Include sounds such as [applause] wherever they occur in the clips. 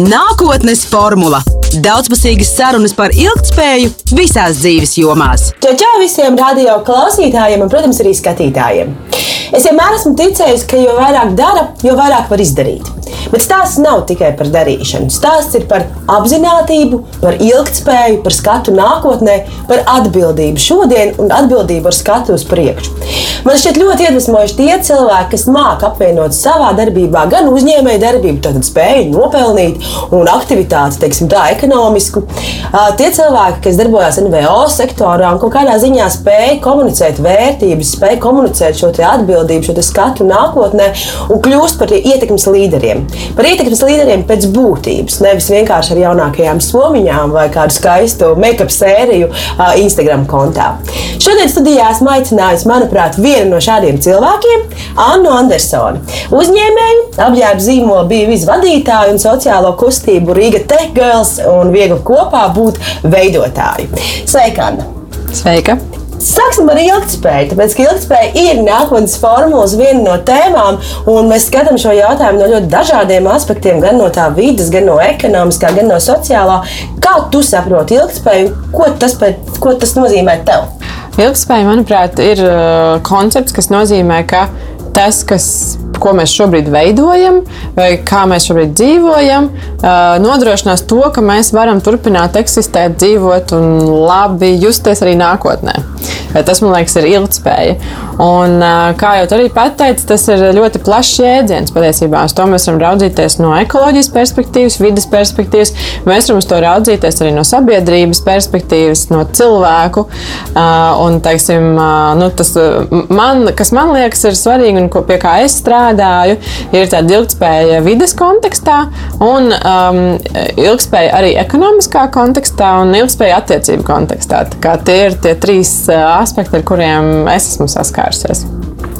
Nākotnes formula - daudzpusīgas sarunas par ilgspēju visās dzīves jomās. Čau visiem radio klausītājiem un, protams, arī skatītājiem. Es vienmēr esmu ticējis, ka jo vairāk dara, jo vairāk var izdarīt. Bet stāsts nav tikai par darīšanu. Stāsts ir par apziņotību, par ilgspēju, par skatu nākotnē, par atbildību šodien un atbildību ar skatu uz priekšu. Man šķiet ļoti iedvesmojuši tie cilvēki, kas māca apvienot savā darbībā gan uzņēmēju darbību, tad spēju nopelnīt un aktivitāti, teiksim, tā ekonomisku. Tie cilvēki, kas darbojas NVO sektorā un kaut kādā ziņā spēja komunicēt vērtības, spēja komunicēt šo atbildību, šo skatu nākotnē un kļūst par ietekmes līderiem. Par ietekmes līderiem pēc būtības, nevis vienkārši ar jaunākajām somiņām vai kādu skaistu make-up sēriju Instagram kontā. Šodien studijā esmu aicinājusi, manuprāt, vienu no šādiem cilvēkiem, Annu Andersoni. Uzņēmēju, apģērba zīmola bija vadītāja un sociālo kustību Riga Tech Girls un viegli kopā būt veidotāju. Sveika, Anna! Sveika! Sāksim ar ilgspēju, tāpēc ka ilgspēja ir nākotnes formulas viena no tēmām, un mēs skatām šo jautājumu no ļoti dažādiem aspektiem, gan no tā vidas, gan no ekonomiskā, gan no sociālā. Kā tu saproti ilgspēju, ko tas, ko tas nozīmē tev? Ilgspēja, manuprāt, ir uh, koncepts, kas nozīmē, ka tas, kas ko mēs šobrīd veidojam, vai kā mēs šobrīd dzīvojam, nodrošinās to, ka mēs varam turpināt eksistēt, dzīvot un labi justies arī nākotnē. Tas, man liekas, ir ilgspēja. Un, kā jau arī pateicis, tas ir ļoti plašs jēdziens patiesībā. Uz to mēs varam raudzīties no ekoloģijas perspektīvas, vidas perspektīvas. Mēs varam uz to raudzīties arī no sabiedrības perspektīvas, no cilvēku. Un, teiksim, nu, tas, man, kas man liekas, ir svarīgi un pie kā es strādāju, ir tāda ilgspēja vidas kontekstā un um, ilgspēja arī ekonomiskā kontekstā un ilgspēja attiecību kontekstā. Tie ir tie trīs aspekti, ar kuriem es esmu saskārusies.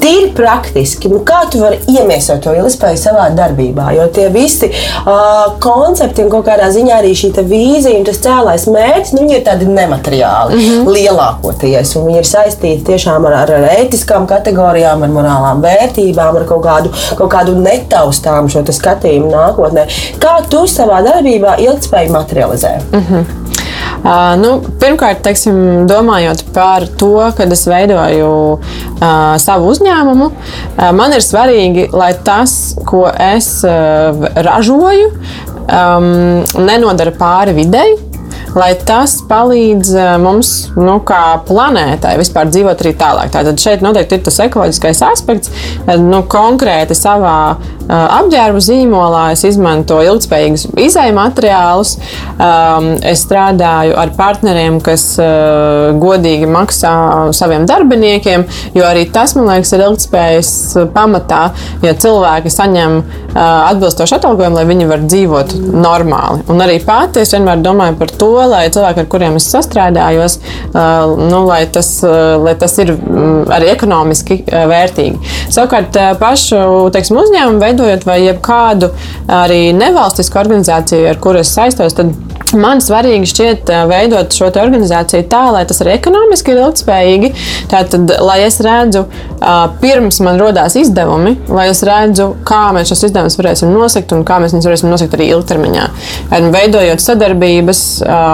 Tīri praktiski, nu kā tu vari iemiesot to ilgspēju savā darbībā? Jo tie visi uh, koncepti un kaut kādā ziņā arī šī vīzija un tas cēlais mērķis, nu, ir tādi nemateriāli mm -hmm. lielākoties. Viņi ir saistīti tiešām ar, ar, ar ētiskām kategorijām, ar morālām vērtībām, ar kaut kādu, kaut kādu netaustām šo skatījumu nākotnē. Kā tu savā darbībā ilgspēju materializē? Mm -hmm. Uh, nu, pirmkārt, teiksim, domājot par to, kad es veidoju uh, savu uzņēmumu, uh, man ir svarīgi, lai tas, ko es uh, ražoju, um, nenodara pāri videi lai tas palīdz mums, nu, kā planētai, vispār dzīvot arī tālāk. Tātad šeit noteikti ir tas ekoloģiskais aspekts. Nu, konkrēti savā apģērba zīmolā es izmantoju ilgspējīgus izēju materiālus. Es strādāju ar partneriem, kas godīgi maksā saviem darbiniekiem, jo arī tas, man liekas, ir ilgspējas pamatā, ja cilvēki saņem atbilstošu atalgojumu, lai viņi var dzīvot normāli. Un arī pati es vienmēr domāju par to, lai cilvēki, ar kuriem es sastrādājos, nu, lai, tas, lai tas ir arī ekonomiski vērtīgi. Savukārt pašu teiksim, uzņēmumu veidojot vai jebkādu arī nevalstisku organizāciju, ar kuru es saistos, tad Man svarīgi šķiet veidot šo organizāciju tā, lai tas arī ekonomiski ir ilgspējīgi. Tātad, lai es redzu, pirms man radās izdevumi, lai es redzu, kā mēs šos izdevumus varēsim nosakt un kā mēs viņus varēsim nosakt arī ilgtermiņā. Veidojot sadarbības,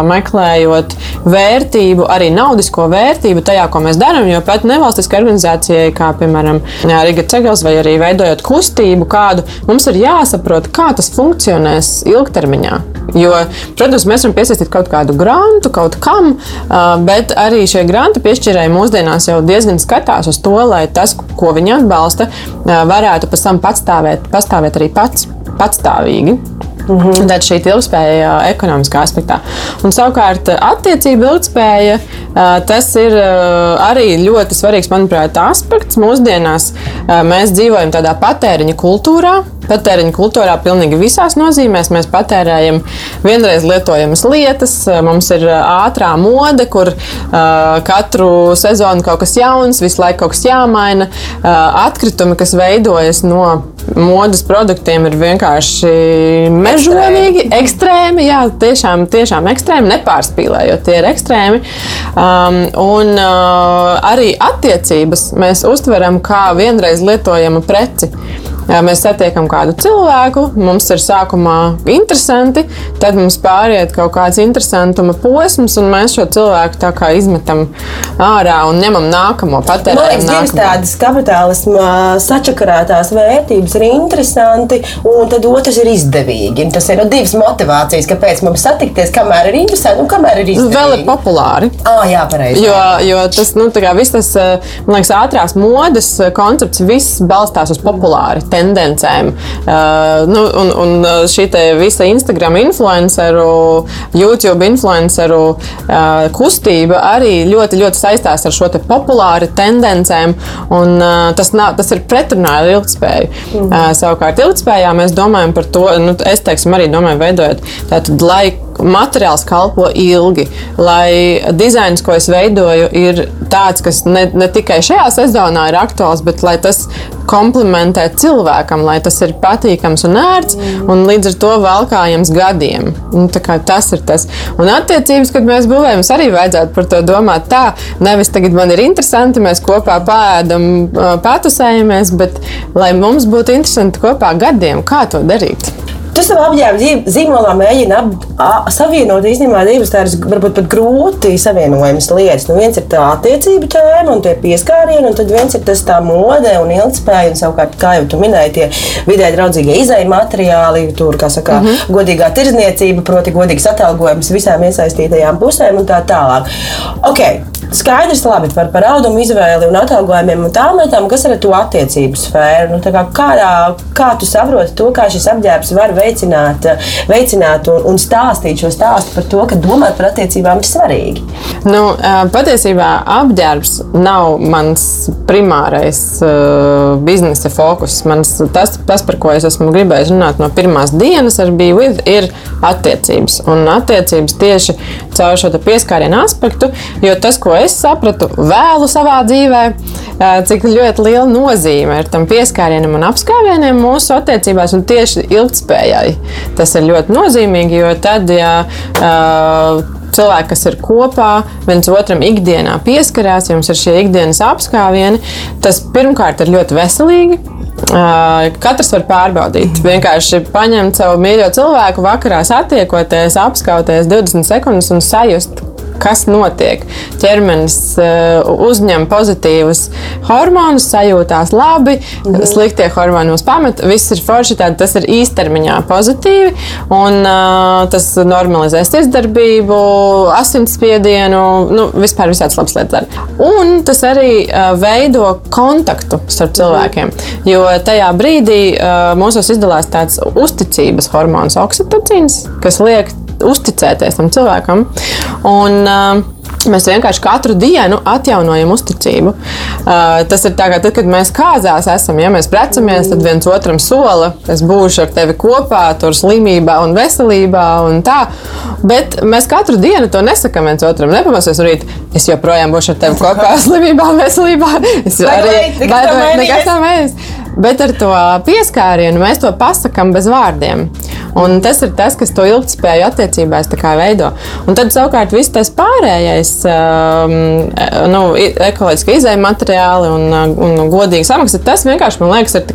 meklējot vērtību, arī naudisko vērtību tajā, ko mēs darām. Jo pat nevalstiskai organizācijai, kā piemēram Riga Cegels, vai arī veidojot kustību kādu, mums ir jāsaprot, kā tas funkcionēs ilgtermiņā. Jo, protams, mēs varam piesaistīt kaut kādu grantu, kaut kam, bet arī šie grantu piešķirēji mūsdienās jau diezgan skatās uz to, lai tas, ko viņi atbalsta, varētu pēc tam pastāvēt, pastāvēt arī pats patstāvīgi. Mm -hmm. Tad šī ilgspēja ekonomiskā aspektā. Un savukārt, attiecība ilgspēja, tas ir arī ļoti svarīgs, manuprāt, aspekts. Mūsdienās mēs dzīvojam tādā patēriņa kultūrā, patēriņa kultūrā pilnīgi visās nozīmēs. Mēs patērējam vienreiz lietojamas lietas, mums ir ātrā mode, kur uh, katru sezonu kaut kas jauns, visu laiku kaut kas jāmaina. Uh, atkritumi, kas veidojas no modes produktiem, ir vienkārši mežonīgi, ekstrēmi. Jā, tiešām, tiešām ekstrēmi, nepārspīlējot, tie ir ekstrēmi. Um, un uh, arī attiecības mēs uztveram kā vienreiz lietojamu preci. Mēs satiekam kādu cilvēku, mums ir sākumā interesanti, tad mums pāriet kaut kāds interesantuma posms, un mēs šo cilvēku tā kā izmetam ārā un ņemam nākamo patēriņu. Man liekas, divas tādas kapitālisma sačakarētās vērtības ir interesanti, un tad otrs ir izdevīgi. Tas ir no divas motivācijas, kāpēc mums satikties, kamēr ir interesanti un kamēr ir izdevīgi. Vēl ir populāri. Ah, jā, pareizi. Jo, jo tas, nu, tā kā viss tas, man liekas, ātrās modes koncepts, viss balstās uz populāri tendencēm. Uh, nu, un, un šī visa Instagram influenceru, YouTube influenceru uh, kustība arī ļoti, ļoti saistās ar šo populāru tendencēm. Un, uh, tas, nav, tas ir pretrunā ar ilgspēju. Mm. Uh, savukārt, ilgspējā mēs domājam par to, nu, es teiksim, arī domāju, veidojot tādu laiku materiāls kalpo ilgi, lai dizains, ko es veidoju, ir tāds, kas ne, ne tikai šajā sezonā ir aktuāls, bet lai tas komplementē cilvēkam, lai tas ir patīkams un ērts, un līdz ar to valkājams gadiem. Un, tas ir tas. Un attiecības, kad mēs būvējam, arī vajadzētu par to domāt tā, nevis tagad man ir interesanti, mēs kopā pēdam, patusējamies, bet lai mums būtu interesanti kopā gadiem, kā to darīt. Tu savā apģērba zīmolā mēģini ap, a, savienot īstenībā divas tādas varbūt pat grūti savienojamas lietas. Nu, viens ir tā attiecību tēma un tie pieskārieni, un tad viens ir tas tā mode un ilgspēja. Un savukārt, kā jau tu minēji, tie vidē draudzīgie izēja materiāli, tur, kā saka, mm -hmm. godīgā tirzniecība, proti godīgs atalgojums visām iesaistītajām pusēm un tā tālāk. Okay. Skaidrs, labi par, par audumu izvēli un atalgojumiem un tām lietām, kas ir ar to attiecību sfēru. Nu, kā, kādā, kā tu saproti to, kā šis apģērbs var veicināt, veicināt un, un stāstīt šo stāstu par to, ka domāt par attiecībām ir svarīgi? Nu, patiesībā apģērbs nav mans primārais uh, biznesa fokus. Mans, tas, tas, par ko es esmu gribējis runāt no pirmās dienas, bija, ir attiecības. Un attiecības tieši caur šo pieskārienu aspektu, jo tas, ko es sapratu vēlu savā dzīvē, cik ļoti liela nozīme ir tam pieskārienam un apskāvienam mūsu attiecībās un tieši ilgspējai. Tas ir ļoti nozīmīgi, jo tad, ja cilvēki, kas ir kopā, viens otram ikdienā pieskarās, jums ir šie ikdienas apskāvieni, tas pirmkārt ir ļoti veselīgi. Katrs var pārbaudīt. Vienkārši paņemt savu mīļo cilvēku, vakarā satiekoties, apskauties 20 sekundes un sajust, kas notiek. Ķermenis uh, uzņem pozitīvus hormonus, sajūtās labi, mm. sliktie hormoni mums pamet. Viss ir forši, tad tas ir īstermiņā pozitīvi. Un, uh, tas normalizēs izdarbību, asinsspiedienu, nu, vispār visādas labas lietas. Un tas arī uh, veido kontaktu starp cilvēkiem. Jo tajā brīdī mūsos izdalās tāds uzticības hormons, oksitocīns, kas liek uzticēties tam cilvēkam. Un, uh, Mēs vienkārši katru dienu atjaunojam uzticību. Uh, tas ir tā, kā tad, kad mēs kāzās esam, ja mēs precamies, tad viens otram sola, es būšu ar tevi kopā, tur slimībā un veselībā un tā. Bet mēs katru dienu to nesakām viens otram. Nepamosies rīt, es joprojām būšu ar tevi kopā, slimībā un veselībā. Es arī nekas tā mēs. Bet ar to pieskārienu mēs to pasakām bez vārdiem. Un tas ir tas, kas to ilgspēju attiecībās veido. Un tad savukārt viss tas pārējais, um, nu, ekoloģiski izējuma materiāli un, un godīgi samaksa, tas vienkārši man liekas ir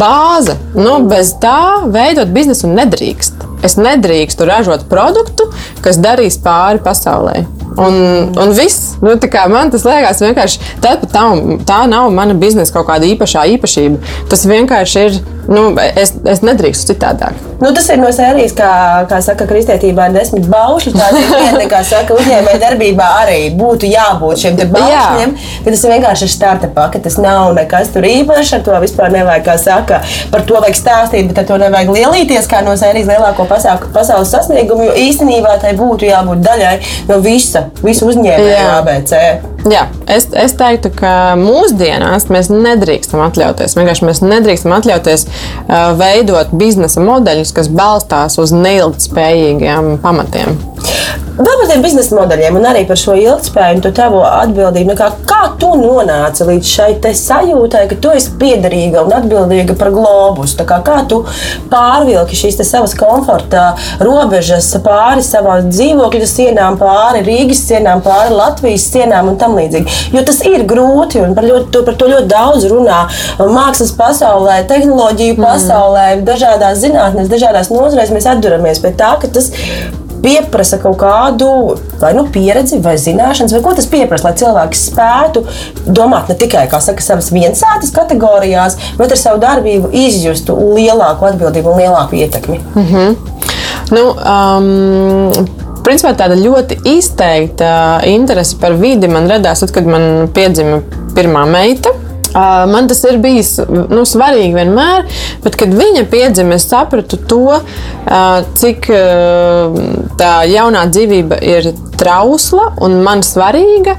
bāze. Nu, bez tā veidot biznesu nedrīkst. Es nedrīkstu ražot produktu, kas darīs pāri pasaulē. Un, un viss, nu, man tas liekas, vienkārši tā, tā, tā nav mana biznesa kaut kāda īpašā īpašība. Tas vienkārši ir Nu, es, es nedrīkstu citādāk. Nu, tas ir no sērijas, kā, kā saka, kristietībā ir desmit baušļi. Tāda viena, kā saka, uzņēmēja darbībā arī būtu jābūt šiem baušļiem. Tas vienkārši ir startupā, ka tas nav nekas tur īpašs. Ar to vispār nevajag, kā saka, par to vajag stāstīt, bet ar to nevajag lielīties kā no sērijas lielāko pasaules, pasaules sasniegumu. Jo īstenībā tai būtu jābūt daļai no visa, visu uzņēmēju ABC. Jā, es, es teiktu, ka mūsdienās mēs nedrīkstam atļauties. Vienkārši mēs nedrīkstam atļauties veidot biznesa modeļus, kas balstās uz neilgtspējīgiem pamatiem. Vēl par tiem biznesa modeļiem un arī par šo ilgspēju un to tavu atbildību. Nu, Kā, kā tu nonāci līdz šai sajūtai, ka tu esi piederīga un atbildīga par globus? Kā, kā tu pārvilki šīs savas komforta robežas pāri savām dzīvokļu sienām, pāri Rīgas sienām, pāri Latvijas sienām un tam līdzīgi. Jo tas ir grūti un par, ļoti, par to ļoti daudz runā mākslas pasaulē, tehnoloģiju pasaulē, dažādās zinātnēs, dažādās nozarēs. Mēs atduramies pie tā, ka tas pieprasa kaut kādu vai nu pieredzi, vai zināšanas, vai ko tas pieprasa, lai cilvēks spētu domāt ne tikai saka, savas viensātas kategorijās, bet ar savu darbību izjustu lielāku atbildību un lielāku ietekmi. Mm -hmm. nu, um... Principā tāda ļoti izteikta interese par vidi man radās, tad, kad man piedzima pirmā meita. Man tas ir bijis nu, svarīgi vienmēr, bet, kad viņa piedzima, es sapratu to, cik tā jaunā dzīvība ir trausla un man svarīga,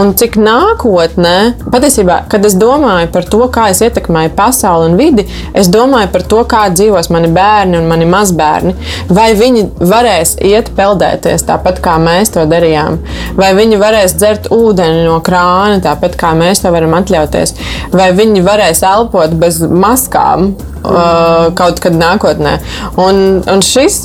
un cik nākotnē, patiesībā, kad es domāju par to, kā es ietekmēju pasauli un vidi, es domāju par to, kā dzīvos mani bērni un mani mazbērni. Vai viņi varēs iet peldēties tāpat, kā mēs to darījām, vai viņi varēs dzert ūdeni no krāna tāpat, kā mēs to varam atļauties, vai viņi varēs elpot bez maskām uh, kaut kad nākotnē. Un, un šis,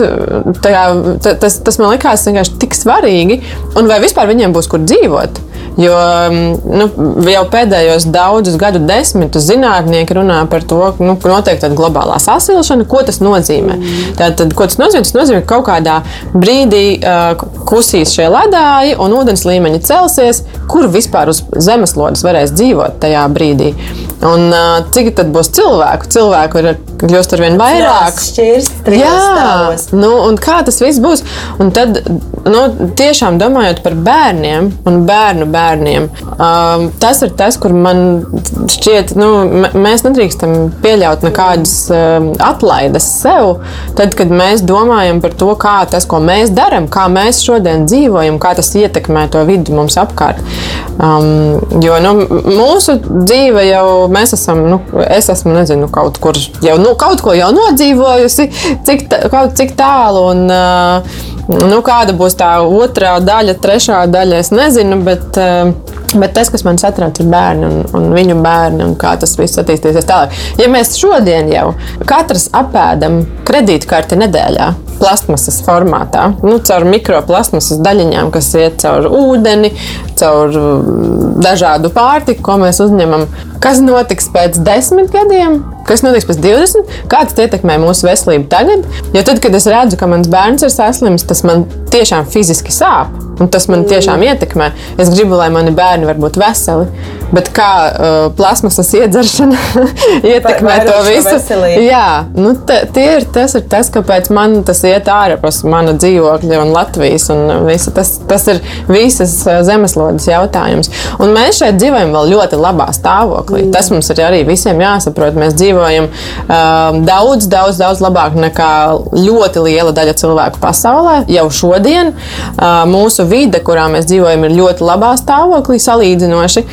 tā, tas, tas man likās tik svarīgi, un vai vispār viņiem būs kur dzīvot. Jo nu, jau pēdējos daudzus gadu desmitus zinātnieki runā par to, ka nu, notiek tāda globālā sasilšana. Ko tas nozīmē? Tātad, ko tas nozīmē? Tas nozīmē, ka kaut kādā brīdī uh, kusīs šie ledāji un ūdens līmeņi celsies, kur vispār uz zemeslodes varēs dzīvot tajā brīdī. Un, uh, cik tad būs cilvēku? Cilvēku ir kļūst ar vien vairāk. Šķirst, Jā, nu, un kā tas viss būs? Un tad, nu, tiešām domājot par bērniem un bērnu bērniem, um, tas ir tas, kur man šķiet, nu, mēs nedrīkstam pieļaut nekādas um, atlaides sev. Tad, kad mēs domājam par to, kā tas, ko mēs darām, kā mēs šodien dzīvojam, kā tas ietekmē to vidi mums apkārt. Um, jo nu, mūsu dzīve jau mēs esam, nu, es esmu, nezinu, kaut kur jau nu, kaut ko jau nodzīvojusi, cik, kaut cik tālu. Un, uh, nu, kāda būs tā otrā daļa, trešā daļa, es nezinu. Bet, uh, Bet tas, kas man satrauc, ir bērni un, un viņu bērni un kā tas viss attīstīsies tālāk. Ja mēs šodien jau katrs apēdam kredītkarti nedēļā, plasmasas formātā, nu, caur mikroplasmasas daļiņām, kas iet caur ūdeni, caur mm, dažādu pārtiku, ko mēs uzņemam. Kas notiks pēc desmit gadiem? Kas notiks pēc 20? Kā tas ietekmē mūsu veselību tagad? Jo tad, kad es redzu, ka mans bērns ir saslims, tas man tiešām fiziski sāp. Un tas man tiešām ietekmē. Es gribu, lai mani bērni var būt veseli. Bet kā uh, plasmasas iedzeršana [laughs] ietekmē to visu? Veselību. Jā, nu, te, ir, tas ir tas, kāpēc man tas iet ārpus mana dzīvokļa un Latvijas. Un visa, tas, tas ir visas uh, zemeslodes jautājums. Un mēs šeit dzīvojam vēl ļoti labā stāvoklī. Mm. Tas mums ir arī visiem jāsaprot. Mēs dzīvojam uh, daudz, daudz, daudz labāk nekā ļoti liela daļa cilvēku pasaulē jau šodien. Uh, mūsu vide, kurā mēs dzīvojam, ir ļoti labā stāvoklī salīdzinoši.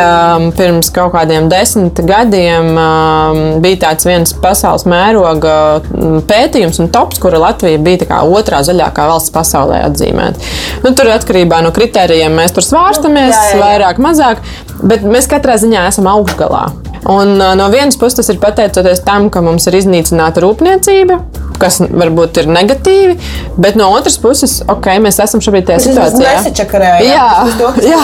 Um, pirms kaut kādiem desmit gadiem um, bija tāds viens pasaules mēroga mm, pētījums un tops, kura Latvija bija otrā zaļākā valsts pasaulē atzīmēta. Nu, tur atkarībā no kritērijiem mēs tur svārstamies, jā, jā, jā. vairāk, mazāk, bet mēs katrā ziņā esam augšgalā. Un, uh, no vienas puses tas ir pateicoties tam, ka mums ir iznīcināta rūpniecība, kas varbūt ir negatīvi, bet no otras puses, ok, mēs esam šobrīd tajā situācijā. Jā, to, jā.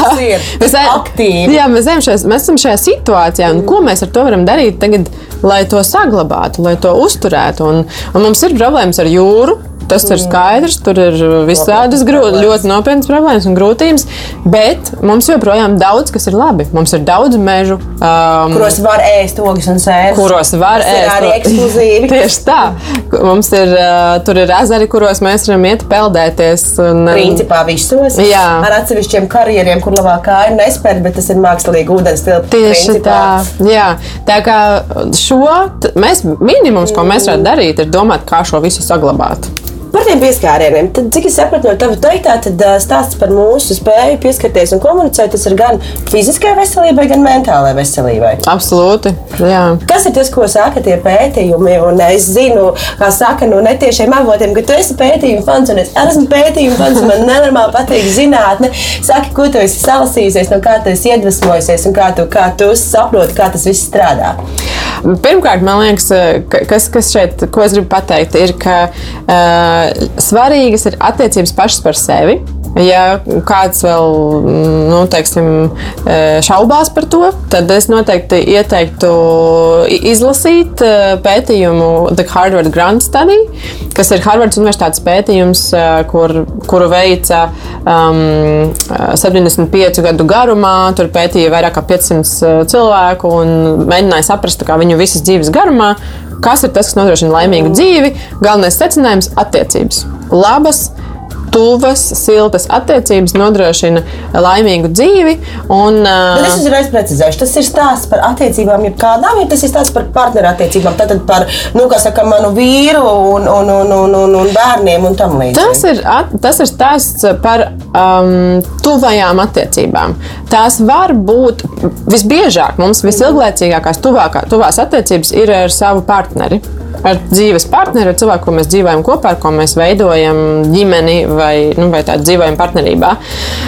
[laughs] Mēs, aktīvi. jā mēs, šajā, mēs esam šajā situācijā, un ko mēs ar to varam darīt tagad, lai to saglabātu, lai to uzturētu. Un, un mums ir problēmas ar jūru. Tas ir skaidrs, tur ir visādas grūtības, ļoti nopietnas problēmas un grūtības, bet mums joprojām daudz kas ir labi. Mums ir daudz mežu, um, kuros var ēst ogas un sēnes. Kuros var Tas ēst arī ekskluzīvi. [laughs] Tieši tā. Mums ir, uh, tur ir ezeri, kuros mēs varam iet peldēties. Un, um, Principā visos. Jā. Ar atsevišķiem karjeriem, kur labāk kāja nespēr, bet tas ir mākslīgi ūdens tilps. Tieši principā. tā. Jā. Tā kā šo mēs, minimums, ko mēs varam darīt, ir domāt, kā šo visu saglabāt. Tiem pieskārieniem, tad, cik es sapratu no tava teiktā, tad stāsts par mūsu spēju pieskarties un komunicēt, tas ir gan fiziskai veselībai, gan mentālai veselībai. Absolūti. Jā. Kas ir tas, ko saka tie pētījumi? Un es zinu, kā saka no netiešiem avotiem, ka tu esi pētījuma fans, un es esmu pētījuma fans, man nenormāli patīk zinātne. Saki, ko tu esi salasījusies, no kā tu esi iedvesmojusies, un kā tu, kā tu saproti, kā tas viss strādā. Pirmkārt, man liekas, kas, kas šeit, ko es gribu pateikt, ir, ka uh, svarīgas ir attiecības pašas par sevi. Ja kāds vēl nu, teiksim, šaubās par to, tad es noteikti ieteiktu izlasīt pētījumu The Harvard Grant Study, kas ir Harvardas Universitātes pētījums, kur, kuru veica um, 75 gadu garumā. Tur pētīja vairāk kā 500 cilvēku un mēģināja saprast viņu visas dzīves garumā, kas ir tas, kas nodrošina laimīgu dzīvi. Galvenais secinājums - attiecības. Labas, tuvas, siltas attiecības nodrošina laimīgu dzīvi. Un, Bet es uzreiz precizēšu, tas ir stāsts par attiecībām, jau kādām, ja tas ir stāsts par partnerattiecībām, tad par, nu, saka, manu vīru un, un, un, un, un, un bērniem un tam līdzīgi. Tas ir, tas ir stāsts par um, tuvajām attiecībām. Tās var būt visbiežāk, mums visilglaicīgākās tuvākā, tuvās attiecības ir ar savu partneri ar dzīves partneri, ar cilvēku, ko mēs dzīvojam kopā, ar ko mēs veidojam ģimeni vai, nu, vai tādu dzīvojam partnerībā.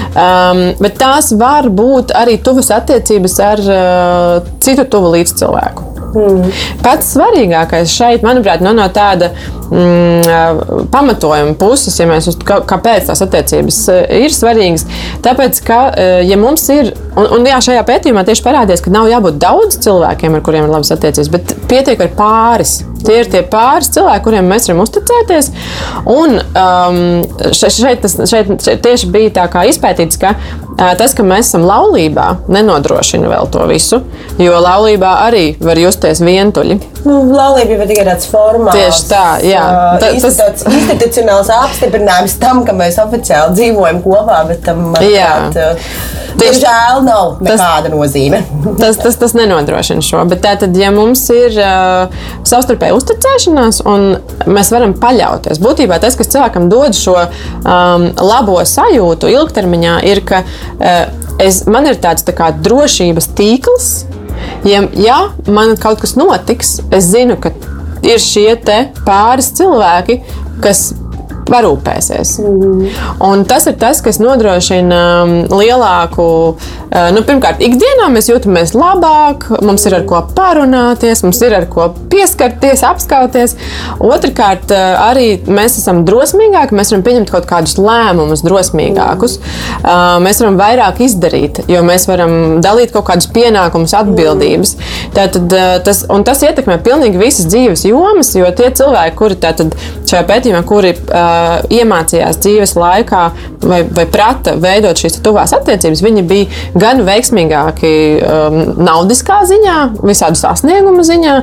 Um, bet tās var būt arī tuvas attiecības ar uh, citu tuvu līdzcilvēku. Mm. Pats svarīgākais šeit, manuprāt, no, no tāda mm, pamatojuma puses, ja mēs uz kā, kāpēc tās attiecības ir svarīgas, tāpēc, ka, ja mums ir, un, un jā, šajā pētījumā tieši parādījās, ka nav jābūt daudz cilvēkiem, ar kuriem ir labas attiecības, bet pietiek ar pāris. Tie ir tie pāris cilvēki, kuriem mēs varam uzticēties. Un um, šeit, tas, šeit, šeit tieši bija tā kā izpētīts, ka tas, ka mēs esam laulībā, nenodrošina vēl to visu. Jo laulībā arī var justies vientuļi. Nu, laulība ir tikai tāds formāls. Tieši tā, jā. Ta, tas ir institucionāls apstiprinājums tam, ka mēs oficiāli dzīvojam kopā, bet tam manuprāt, diemžēl nav nekāda tas, nozīme. tas, tas, tas nenodrošina šo. Bet tātad, ja mums ir uh, savstarpēji uzticēšanās, un mēs varam paļauties. Būtībā tas, kas cilvēkam dod šo um, labo sajūtu ilgtermiņā, ir, ka uh, es, man ir tāds tā kā, drošības tīkls. Ja, ja man kaut kas notiks, es zinu, ka ir šie pāris cilvēki, kas parūpēsies. Mm. Un tas ir tas, kas nodrošina um, lielāku, uh, nu, pirmkārt, ikdienā mēs jūtamies labāk, mums ir ar ko parunāties, mums ir ar ko pieskarties, apskauties. Otrakārt, uh, arī mēs esam drosmīgāki, mēs varam pieņemt kaut kādus lēmumus drosmīgākus. Mm. Mēs varam vairāk izdarīt, jo mēs varam dalīt kaut kādus pienākumus, atbildības. Tātad, tas, tas ietekmē pilnīgi visas dzīves jomas, jo tie cilvēki, kuri tātad, šajā pētījumā, kuri uh, iemācījās dzīves laikā vai, vai prata veidot šīs tuvās attiecības, viņi bija gan veiksmīgāki um, naudiskā ziņā, visādu sasniegumu ziņā,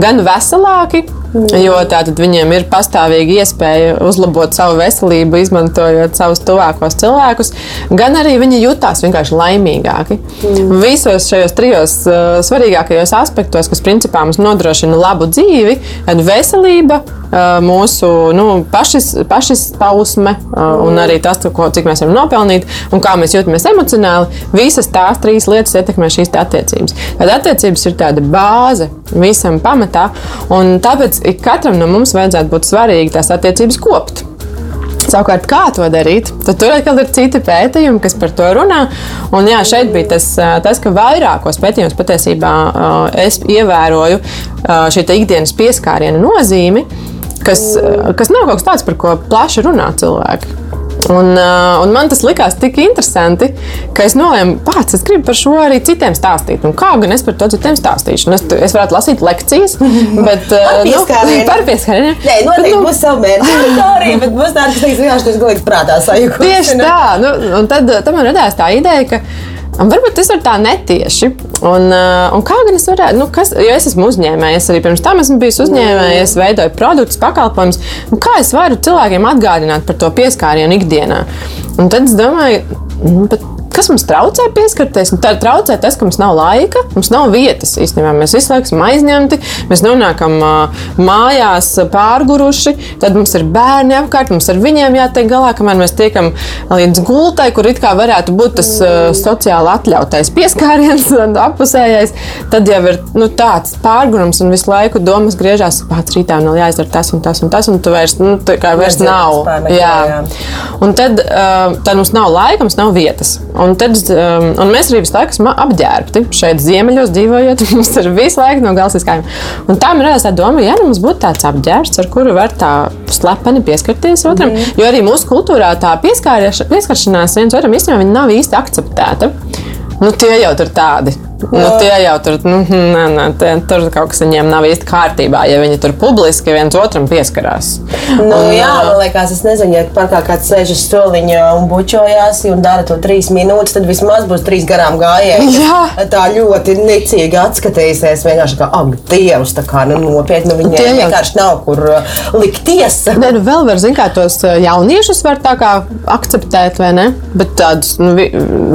gan veselāki. Jo tātad viņiem ir pastāvīgi iespēja uzlabot savu veselību, izmantojot savus tuvākos cilvēkus, gan arī viņi jutās vienkārši laimīgāki. Mm. Visos šajos trijos uh, svarīgākajos aspektos, kas principā mums nodrošina labu dzīvi, veselība, uh, mūsu nu, pašis, pašizpausme uh, un arī tas, ko, cik mēs varam nopelnīt un kā mēs jūtamies emocionāli, visas tās trīs lietas ietekmē šīs attiecības. Tad attiecības ir tāda bāze visam pamatā, un tāpēc katram no mums vajadzētu būt svarīgi tās attiecības kopt. Savukārt, kā to darīt, tad tur atkal ir citi pētījumi, kas par to runā. Un, jā, šeit bija tas, tas ka vairākos pētījumos patiesībā es ievēroju šī ikdienas pieskāriena nozīmi, kas, kas nav kaut kas tāds, par ko plaši runā cilvēki. Un, uh, un man tas likās tik interesanti, ka es nolēmu, pats es gribu par šo arī citiem stāstīt. Un kā gan es par to citiem stāstīšu? Es, es varētu lasīt lekcijas, [laughs] bet uh, nu, par pieskārienu. [laughs] Nē, noteikti nu, būs savu mērķu [laughs] auditorija, bet būs tāds, kas vienkārši tas gulīgs prātā sajūta. Tieši tā. Nu, un tad, tad man radās tā ideja, ka Un varbūt tas ir tā netieši. Un, uh, un kā gan es varētu, nu, kas, jo es esmu uzņēmējs, arī pirms tam esmu bijis uzņēmējs, veidoju produktus, pakalpojumus. Kā es varu cilvēkiem atgādināt par to pieskārienu ikdienā? Un tad es domāju, nu, bet kas mums traucē pieskarties? Tā traucē tas, ka mums nav laika, mums nav vietas. Īstenībā mēs visu laiku esam aizņemti, mēs nonākam mājās pārguruši, tad mums ir bērni apkārt, mums ar viņiem jātiek galā, kamēr mēs tiekam līdz gultai, kur it kā varētu būt tas sociāli atļautais pieskāriens [laughs] un apusējais. Tad jau ir nu, tāds pārgurums un visu laiku domas griežās, pats rītā vēl jāizdara tas un tas un tas, un tu vairs, nu, tā kā vairs nav. Jā. Un tad, tad mums nav laika, mums nav vietas. Un, tad, um, un mēs arī visu laiku esam apģērbti. Šeit ziemeļos dzīvojot, [laughs] mums ir visu laiku no galvas izkājiem. Un tā ir tā doma, ja nu mums būtu tāds apģērbs, ar kuru var tā slepeni pieskarties otram. Mm. Jo arī mūsu kultūrā tā pieskaršanās viens otram īstenībā nav īsti akceptēta. Nu, tie jau ir tādi Nu, tie jau tur, nu, nē, nē, tie, tur kaut kas viņiem nav īsti kārtībā, ja viņi tur publiski viens otram pieskarās. Nu, un, jā, man liekas, es nezinu, ja parkā kāds sēž uz soliņa un bučojās un dara to trīs minūtes, tad vismaz būs trīs garām gājēji. [laughs] Tā ļoti nicīgi atskatīsies, vienkārši kā, ak, Dievs, tā kā, nu, nopietni, nu, viņiem jau... vienkārši nav kur likties. Nē, nu, vēl var, zin kā, tos jauniešus var tā kā akceptēt, vai ne? Bet tādus nu, vi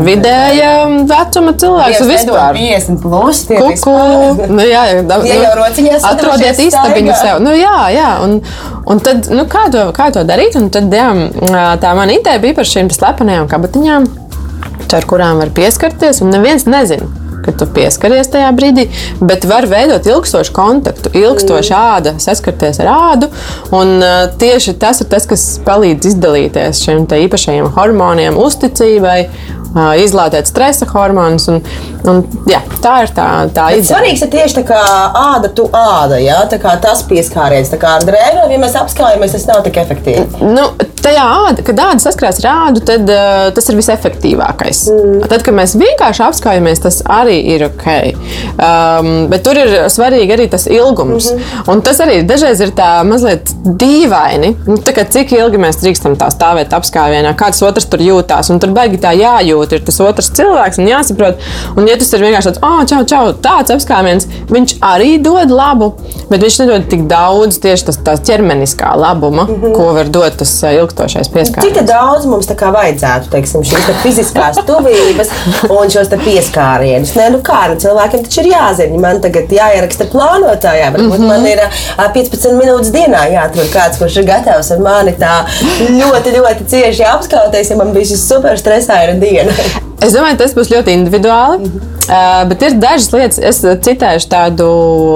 vidēja vecuma cilvēkus vispār. 50 plus. Kuku, nu, jā, da, ja jau rociņās atrodiet istabiņu sev. Nu, jā, jā, un, un tad, nu, kā, to, kā to darīt? Un tad, jā, tā mana ideja bija par šīm slepenajām kabatiņām, ar kurām var pieskarties, un neviens nezina ka tu pieskaries tajā brīdī, bet var veidot ilgstošu kontaktu, ilgstošu mm. ādu, saskarties ar ādu. Un uh, tieši tas ir tas, kas palīdz izdalīties šiem īpašajiem hormoniem, uzticībai izlādēt stresa hormonus. Un, un, jā, tā ir tā, tā ideja. Svarīgs ir tieši tā kā āda, tu āda, jā, tā kā tas pieskāriens. Tā kā ar drēbēm, ja mēs apskaujamies, tas nav tik efektīvi. Nu, tajā āda, kad āda saskarās ar ādu, tad uh, tas ir visefektīvākais. Mm. Tad, kad mēs vienkārši apskaujamies, tas arī ir ok. Um, bet tur ir svarīgi arī tas ilgums. Mm -hmm. Un tas arī dažreiz ir tā mazliet dīvaini. Nu, tā kā, cik ilgi mēs drīkstam tā stāvēt apskāvienā, kāds otrs tur jūtās. Un tur baigi tā jājūt ir tas otrs cilvēks un jāsaprot. Un, ja tas ir vienkārši tāds, oh, čau, čau, tāds apskāviens, viņš arī dod labu, bet viņš nedod tik daudz tieši tas, tās ķermeniskā labuma, mm -hmm. ko var dot tas ilgstošais pieskāriens. Cik daudz mums tā kā vajadzētu, teiksim, šīs te fiziskās tuvības un šos te pieskārienus? Nē, nu kā, nu cilvēkiem taču ir jāzina. Man tagad jāieraksta plānotājā, varbūt mm -hmm. man ir 15 minūtes dienā jāatrod kāds, kurš ir gatavs ar mani tā ļoti, ļoti cieši apskauties, ja man bija super stresaina diena. [laughs] Es domāju, tas būs ļoti individuāli. Mm -hmm. Uh, bet ir dažas lietas, es citēšu tādu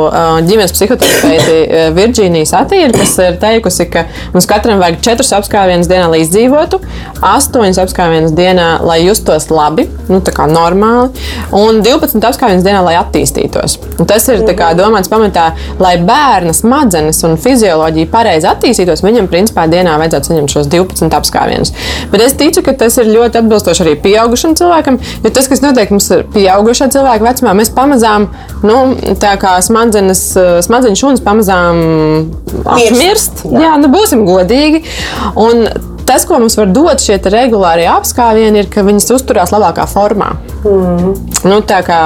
uh, ģimenes psihoterapeiti uh, Virģīniju Satīru, kas ir teikusi, ka mums katram vajag četrus apskāvienus dienā, lai izdzīvotu, astoņus apskāvienus dienā, lai justos labi, nu, tā kā normāli, un 12 apskāvienus dienā, lai attīstītos. Un tas ir kā, domāts pamatā, lai bērna smadzenes un fizioloģija pareizi attīstītos, viņam principā dienā vajadzētu saņemt šos 12 apskāvienus. Bet es ticu, ka tas ir ļoti atbilstoši arī pieaugušam cilvēkam jo tas, kas notiek mums ir pieaugušā cilvēka vecumā, mēs pamazām, nu, tā kā smadzenes, smadzeņu šūnas pamazām apmirst. Jā, jā nu, būsim godīgi. Un tas, ko mums var dot šie regulārie apskāvieni, ir, ka viņas uzturās labākā formā. Mm. Nu, kā,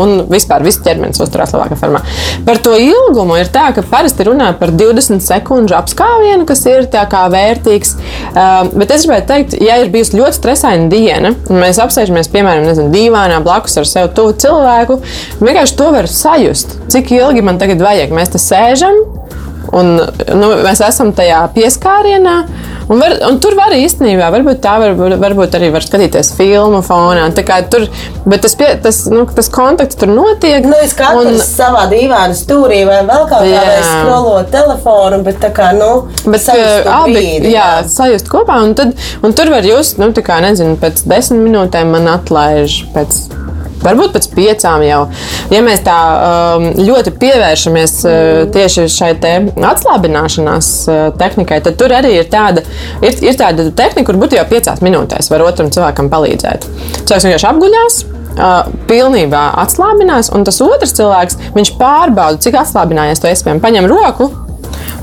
un vispār viss ķermenis uzturās labākā formā. Par to ilgumu ir tā, ka parasti runā par 20 sekundžu apskāvienu, kas ir vērtīgs. Uh, bet es gribētu teikt, ja ir bijusi ļoti stresaina diena, un mēs apsēžamies, piemēram, nezinu, dīvainā blakus ar sev tuvu cilvēku, vienkārši to var sajust, cik ilgi man tagad vajag. Mēs te sēžam, un nu, mēs esam tajā pieskārienā. Un, var, un tur var īstenībā, varbūt tā var, varbūt arī var skatīties filmu fonā. Tur, bet tas, pie, tas, nu, tas kontakts tur notiek. Nu, es katrs un, savā dīvainā stūrī vai vēl kaut kādā skrolot telefonu, bet tā kā, nu, bet sajust abi, brīdi, jā, jā, sajust kopā. Un, tad, un tur var just, nu, tā kā, nezinu, pēc desmit minūtēm man atlaiž pēc varbūt pēc piecām jau. Ja mēs tā um, ļoti pievēršamies uh, tieši šai atslābināšanās uh, tehnikai, tad tur arī ir tāda, ir, ir tāda tehnika, kur būtu jau piecās minūtēs var otram cilvēkam palīdzēt. Cilvēks vienkārši apguļās. Uh, pilnībā atslābinās, un tas otrs cilvēks pārbauda, cik atslābinājies to iespējams. Paņem roku,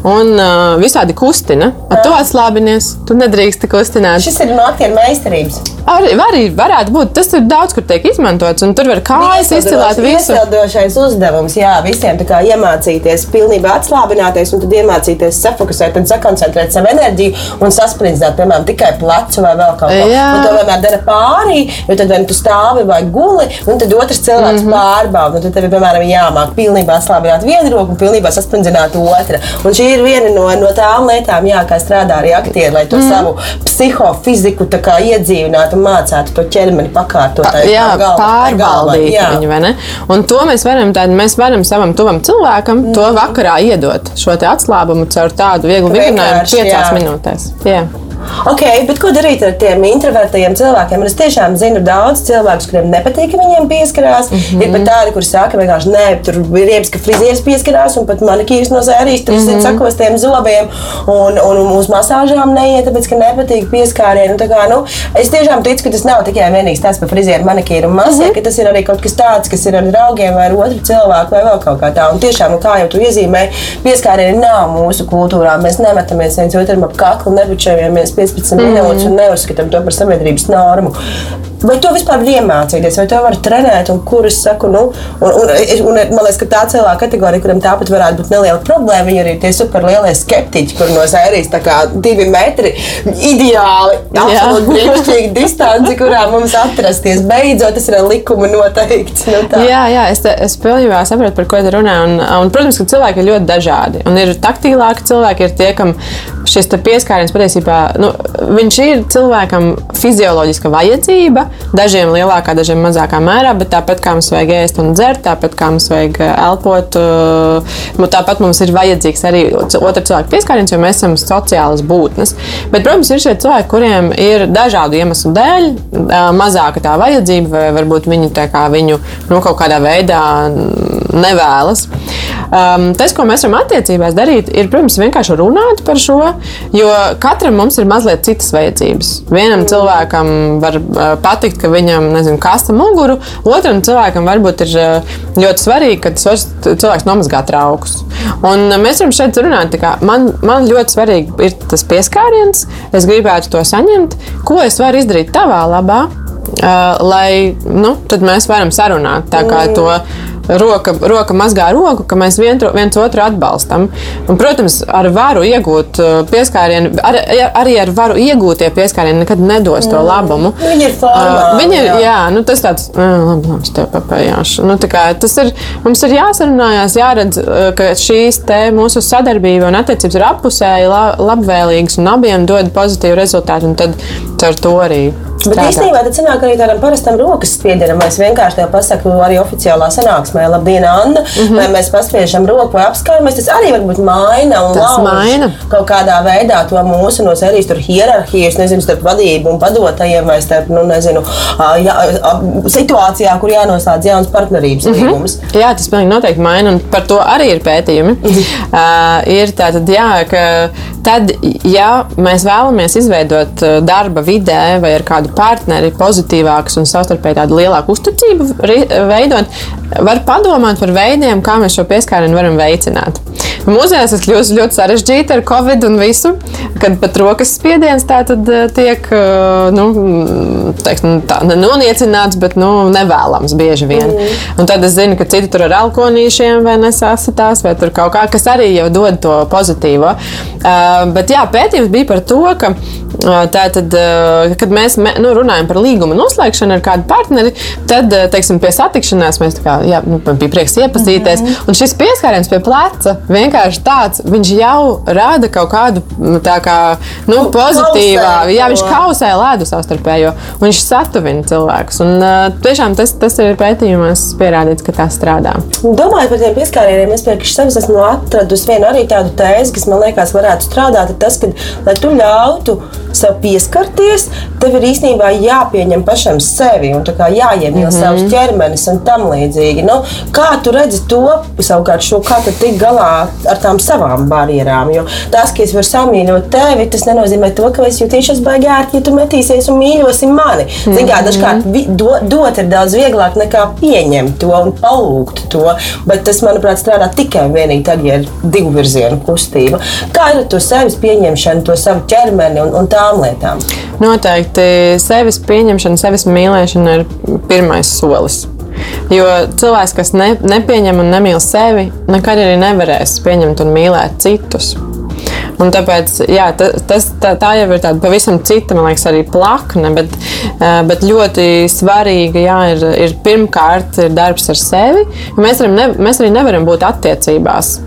un uh, visādi kustina. Ar to atslābinies. Tu nedrīkst kustināt. Šis ir no aktieru meistarības. Arī, arī varētu būt. Tas ir daudz, kur tiek izmantots, un tur var kājas izcelt visu. Iesildošais uzdevums, jā, visiem tā kā iemācīties pilnībā atslābināties un tad iemācīties safokusēt un sakoncentrēt savu enerģiju un sasprindzēt, piemēram, tikai plecu vai vēl kaut ko. Jā. Un to vienmēr dara pārī, jo tad vai nu tu stāvi vai guli, un tad otrs cilvēks mm -hmm. pārbauda. Tad tev, piemēram, jāmāk pilnībā atslābināt vienu roku un pilnībā saspringzināt otru. Un šī ir viena no, no tām lietām, jā, kā strādā arī aktieri, lai to mm. savu psihofiziku iedzīvinātu un mācētu to ķermeni pakārtot. tā Jā, galva- pārvaldīt jā. viņu? Un to mēs varam, tād, mēs varam savam tuvam cilvēkam mm. to vakarā iedot, šo atslābumu caur tādu vieglu Vienkārši, piecās jā. minūtēs. Jā. Ok, bet ko darīt ar tiem introvertiem cilvēkiem? Un es tiešām zinu daudz cilvēku, kuriem nepatīk, ka viņiem pieskarās. Mm -hmm. Ir pat tādi, kuriem saka, vienkārši nē, tur ir riepas, ka frizieris pieskarās, un pat manikīrs no zērijas tur mm -hmm. Sakostiem zobiem, un, un uz masāžām neiet, tāpēc, ka nepatīk pieskārieni. Tā Kā, nu, es tiešām ticu, ka tas nav tikai vienīgs tāds par frizieru, manikīru un masē, mm -hmm. ka tas ir arī kaut kas tāds, kas ir ar draugiem vai ar otru cilvēku vai vēl kaut kā tā. Un tiešām, nu, kā jau tu iezīmēji, pieskārieni nav mūsu kultūrā. Mēs nemetamies viens otram ap kaklu, nebučējamies 15 mm. minūtes un neuzskatām to par sabiedrības normu. Vai to vispār var iemācīties, vai to var trenēt? Un, kur es saku, nu, un, un, un, un man liekas, ka tā cilvēka kategorija, kuriem tāpat varētu būt neliela problēma, viņi ir tie superlielie skeptiķi, kur no sērijas tā kā divi metri ideāli, absolūti brīnišķīgi distanci, kurā mums atrasties. Beidzot, tas ir ar likumu noteikts. Nu, tā. Jā, jā, es, te, es pilnībā saprotu, par ko tu runā. Un, un, protams, ka cilvēki ir ļoti dažādi. Un ir taktīlāki cilvēki, ir tie, kam šis pieskāriens patiesībā nu, viņš ir cilvēkam fizioloģiska vajadzība. Dažiem lielākā, dažiem mazākā mērā, bet tāpat kā mums vajag ēst un dzert, tāpat kā mums vajag uh, elpot, nu, tāpat mums ir vajadzīgs arī otra cilvēka pieskāriens, jo mēs esam sociālas būtnes. Bet, protams, ir šie cilvēki, kuriem ir dažādu iemeslu dēļ uh, mazāka tā vajadzība, vai varbūt viņi tā kā viņu nu, kaut kādā veidā nevēlas. Um, tas, ko mēs varam attiecībās darīt, ir, protams, vienkārši runāt par šo, jo katram mums ir mazliet citas vajadzības. Vienam cilvēkam var uh, patikt, ka viņam, nezinu, kasta muguru, otram cilvēkam varbūt ir uh, ļoti svarīgi, ka tas cilvēks nomazgā traukus. Un uh, mēs varam šeit runāt, kā man, man ļoti svarīgi ir tas pieskāriens, es gribētu to saņemt, ko es varu izdarīt tavā labā, uh, lai nu, tad mēs varam sarunāt tā kā to roka, roka mazgā roku, ka mēs vien, viens otru atbalstam. Un, protams, ar varu iegūt uh, pieskārienu, ar, arī ar varu iegūtie pieskārieni nekad nedos to labumu. Viņi ir formāli, Uh, Viņi ir, jā. jā, nu, tas tāds, "Ā, labi, labi, es tev papējāšu. Nu, tā kā tas ir, mums ir jāsarunājās, jāredz, uh, ka šīs te mūsu sadarbība un attiecības ir appusēji la, labvēlīgas un abiem dod pozitīvu rezultātu, un tad ar to arī. Bet strādāt. īstenībā tas nāk arī tādam parastam rokas spiedienam. Es vienkārši tev pasaku, arī oficiālā sanāksmē, labdien, Anna, mm. -hmm. vai mēs paspiežam roku vai apskaujamies. Tas arī varbūt maina un Tas maina. kaut kādā veidā to mūsu no serijas tur hierarhijas, nezinu, starp vadību un padotajiem vai starp, nu, nezinu, jā, situācijā, kur jānoslēdz jauns partnerības Mhm. līgums. Jā, tas pilnīgi noteikti maina, un par to arī ir pētījumi. uh, ir tātad, jā, ka tad, ja mēs vēlamies izveidot uh, darba vidē vai ar kādu partneri pozitīvākas un savstarpēji tādu lielāku uzticību veidot, var padomāt par veidiem, kā mēs šo pieskārienu varam veicināt. Mūsdienās tas kļūst ļoti sarežģīti ar covid un visu, kad pat rokas spiediens tā tad uh, tiek uh, nu, teiksim, tā, ne noniecināts, bet nu, nevēlams bieži vien. Mm. Un tad es zinu, ka citi tur ar alkoholīšiem vai nesasitās, vai tur kaut kā, kas arī jau dod to pozitīvo. Uh, bet jā, pētījums bija par to, ka tātad, kad mēs nu, runājam par līguma noslēgšanu ar kādu partneri, tad, teiksim, pie satikšanās mēs tā kā, jā, nu, bija prieks iepazīties. Mm -hmm. Un šis pieskāriens pie pleca vienkārši tāds, viņš jau rada kaut kādu nu, tā kā, nu, pozitīvā, kausē jā, viņš kausē ledu savstarpējo, un viņš satuvina cilvēkus. Un, uh, tiešām tas, tas ir pētījumos pierādīts, ka tas strādā. Domājot par tiem pieskārieniem, es priekš sevis esmu atradusi vienu arī tādu tēzi, kas man liekas, varētu strādāt. ir Tas, ka, lai tu ļautu sev pieskarties, tev ir īstenībā jāpieņem pašam sevi un jāiemīl mm -hmm. savs ķermenis un tam līdzīgi. Nu, kā tu redzi to savukārt, šo, kā tu tik galā ar tām savām barjerām? Jo tas, ka es varu samīļot tevi, tas nenozīmē to, ka es jutīšos baigi ērti, ja tu metīsies un mīļosi mani. Mm -hmm. Dažkārt vi, do, dot ir daudz vieglāk nekā pieņemt to un palūgt to. Bet tas, manuprāt, strādā tikai un vienīgi tad, ja ir divu virzienu kustība. Kā ir ar to sevis pieņemšanu, to savu ķermeni un, un tām lietām? Noteikti sevis pieņemšana, sevis mīlēšana ir pirmais solis. Jo cilvēks, kas ne, nepieņem un nemīl sevi, nekad arī nevarēs pieņemt un mīlēt citus. Un tāpēc jā, tas, tā, tā jau ir tāda pavisam cita, man liekas, arī plakne. Bet, bet ļoti svarīga jā, ir, ir pirmkārt ir darbs ar sevi. Mēs, ne, mēs arī nevaram būt attiecībās.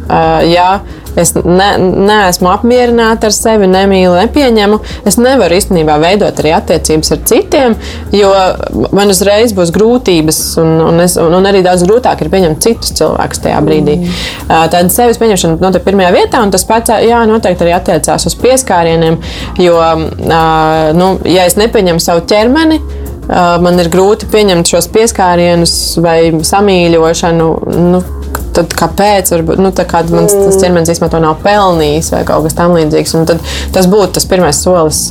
Ja es ne, neesmu apmierināta ar sevi, nemīlu, nepieņemu, es nevaru īstenībā veidot arī attiecības ar citiem, jo man uzreiz būs grūtības, un, un, es, un, un arī daudz grūtāk ir pieņemt citus cilvēkus tajā brīdī. Mm. Tāda sevis pieņemšana notiek pirmajā vietā, un tas pats jā, noteikti arī attiecās uz pieskārieniem, jo, nu, ja es nepieņemu savu ķermeni, man ir grūti pieņemt šos pieskārienus vai samīļošanu. Nu, tad kāpēc? Varbūt, nu, tā kā mans mm. ķermenis īstenībā to nav pelnījis vai kaut kas tamlīdzīgs. Tas būtu tas pirmais solis,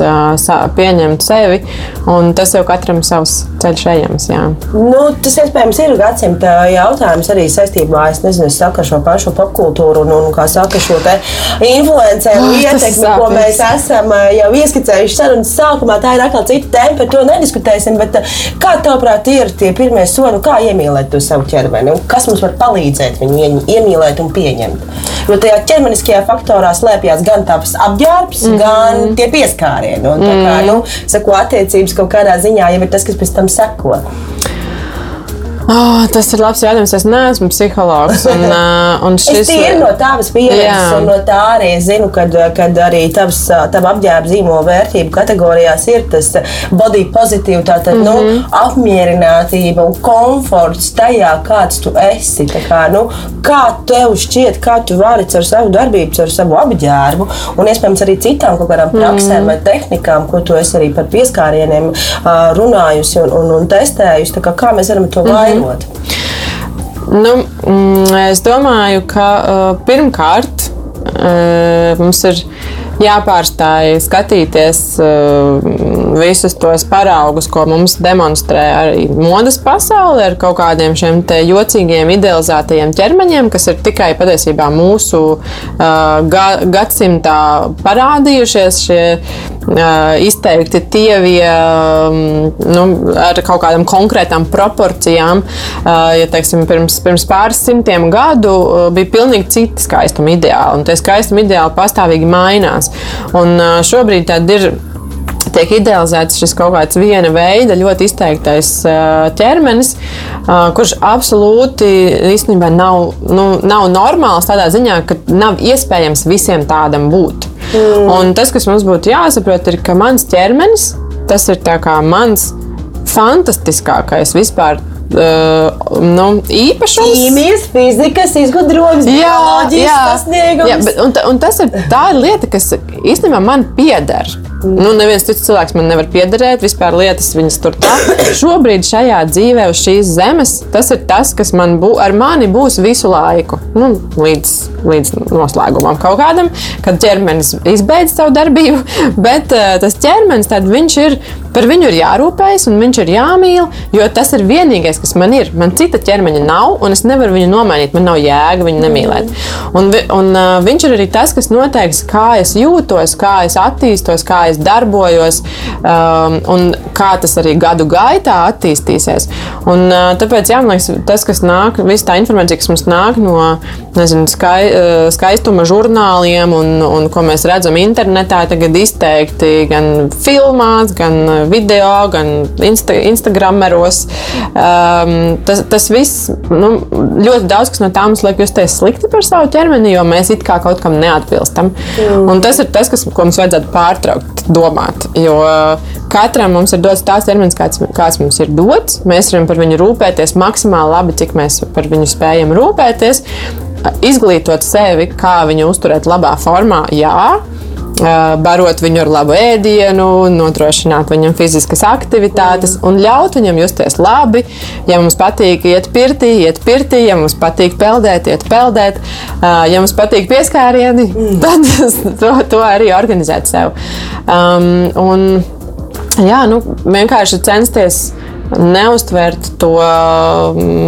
pieņemt sevi, un tas jau katram savs ceļš ejams. Jā. Nu, tas iespējams ir gadsimta jautājums arī saistībā nezinu, ar šo pašu popkultūru un, un kā saka, šo influenceru oh, ietekmi, ko mēs esam jau ieskicējuši sarunas sākumā. Tā ir atkal cita tēma, par to nediskutēsim. Bet kā tavuprāt ir tie pirmie soļi, kā iemīlēt to savu ķermeni? Un kas mums var palīdzēt viņu viņu iemīlēt un pieņemt. Jo tajā ķermeniskajā faktorā slēpjas gan tāds apģērbs, mm -hmm. gan tie pieskārieni. Un, kā, mhm. nu, saku, attiecības kaut kādā ziņā jau ir tas, kas pēc tam seko. Oh, tas ir labs jautājums. Es neesmu psihologs. Un, [laughs] un šis ir no tavas pieredzes, un no tā arī zinu, kad, kad arī tavs, tava apģērba zīmola vērtību kategorijās ir tas body pozitīvs, tātad mm -hmm. nu, mhm. apmierinātība un komforts tajā, kāds tu esi. Kā, nu, kā tev šķiet, kā tu vari ar savu darbību, ar savu apģērbu, un iespējams arī citām kaut kādām praksēm mm -hmm. vai tehnikām, ko tu esi arī par pieskārieniem runājusi un, un, un testējusi. Kā, kā mēs varam to mm -hmm. Veidot? Nu, mm, es domāju, ka uh, pirmkārt uh, mums ir jāpārstāj skatīties uh, visus tos paraugus, ko mums demonstrē arī modes pasaule ar kaut kādiem šiem jocīgiem, idealizētajiem ķermeņiem, kas ir tikai patiesībā mūsu uh, ga gadsimtā parādījušies. Šie, uh, izteikti tievie um, nu, ar kaut kādām konkrētām proporcijām. Uh, ja teiksim, pirms, pirms pāris simtiem gadu uh, bija pilnīgi citi skaistuma ideāli, un tie skaistuma ideāli pastāvīgi mainās. Un šobrīd ir tiek idealizēts šis kaut kāds viena veida, ļoti izteiktais ķermenis, kurš absolūti īstenībā nav, nu, nav normāls tādā ziņā, ka nav iespējams visiem tādam būt. Mm. Un tas, kas mums būtu jāsaprot, ir, ka mans ķermenis, tas ir mans fantastiskākais vispār Uh, nu, īpašums. Ķīmijas, fizikas, izgudrojums, bioloģijas sasniegums. Jā, bet, un, un tas ir tā lieta, kas īstenībā man pieder. Nu, neviens cits cilvēks man nevar piederēt, vispār lietas viņas tur tā. Šobrīd šajā dzīvē, uz šīs zemes, tas ir tas, kas man bū, ar mani būs visu laiku. Nu, līdz, līdz noslēgumam kaut kādam, kad ķermenis izbeidz savu darbību. [laughs] Bet uh, tas ķermenis, tad viņš ir, par viņu ir jārūpējas un viņš ir jāmīl, jo tas ir vienīgais, kas man ir. Man cita ķermeņa nav, un es nevaru viņu nomainīt. Man nav jēga viņu nemīlēt. Un, un uh, viņš ir arī tas, kas noteiks, kā es jūtos, kā es attīstos, kā es darbojos um, un kā tas arī gadu gaitā attīstīsies. Un, uh, tāpēc, jā, liekas, tas, kas nāk, visa tā informācija, kas mums nāk no nezinu, skai, uh, skaistuma žurnāliem un, un ko mēs redzam internetā, tagad izteikti gan filmās, gan video, gan insta, Instagrameros. Um, tas, tas viss, nu, ļoti daudz kas no tā mums liek justies slikti par savu ķermeni, jo mēs it kā kaut kam neatbilstam. Mm. Un tas ir tas, kas, ko mums vajadzētu pārtraukt domāt. Jo katram mums ir dots tāds termins, kāds, kāds mums ir dots. Mēs varam par viņu rūpēties maksimāli labi, cik mēs par viņu spējam rūpēties. Izglītot sevi, kā viņu uzturēt labā formā, jā. Barot viņu ar labu ēdienu, nodrošināt viņam fiziskas aktivitātes un ļaut viņam justies labi. Ja mums patīk iet pirtī, iet pirtī, ja mums patīk peldēt, iet peldēt, ja mums patīk pieskārieni, tad [laughs] to, to arī organizēt sev. Um, un, jā, nu, vienkārši censties neustvert to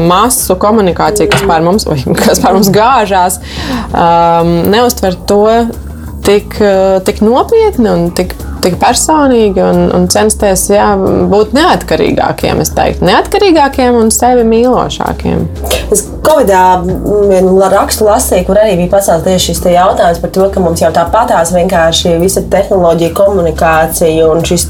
masu komunikāciju, kas pār mums, kas pār mums gāžās, um, neustvert to tik, tik nopietni un tik tik personīgi un, un censties jā, būt neatkarīgākiem. Es teiktu, neatkarīgākiem un sevi mīlošākiem. Es Covidā vienu rakstu lasīju, kur arī bija pacelts tieši šis jautājums par to, ka mums jau tāpatās vienkārši visa tehnoloģija, komunikācija un šis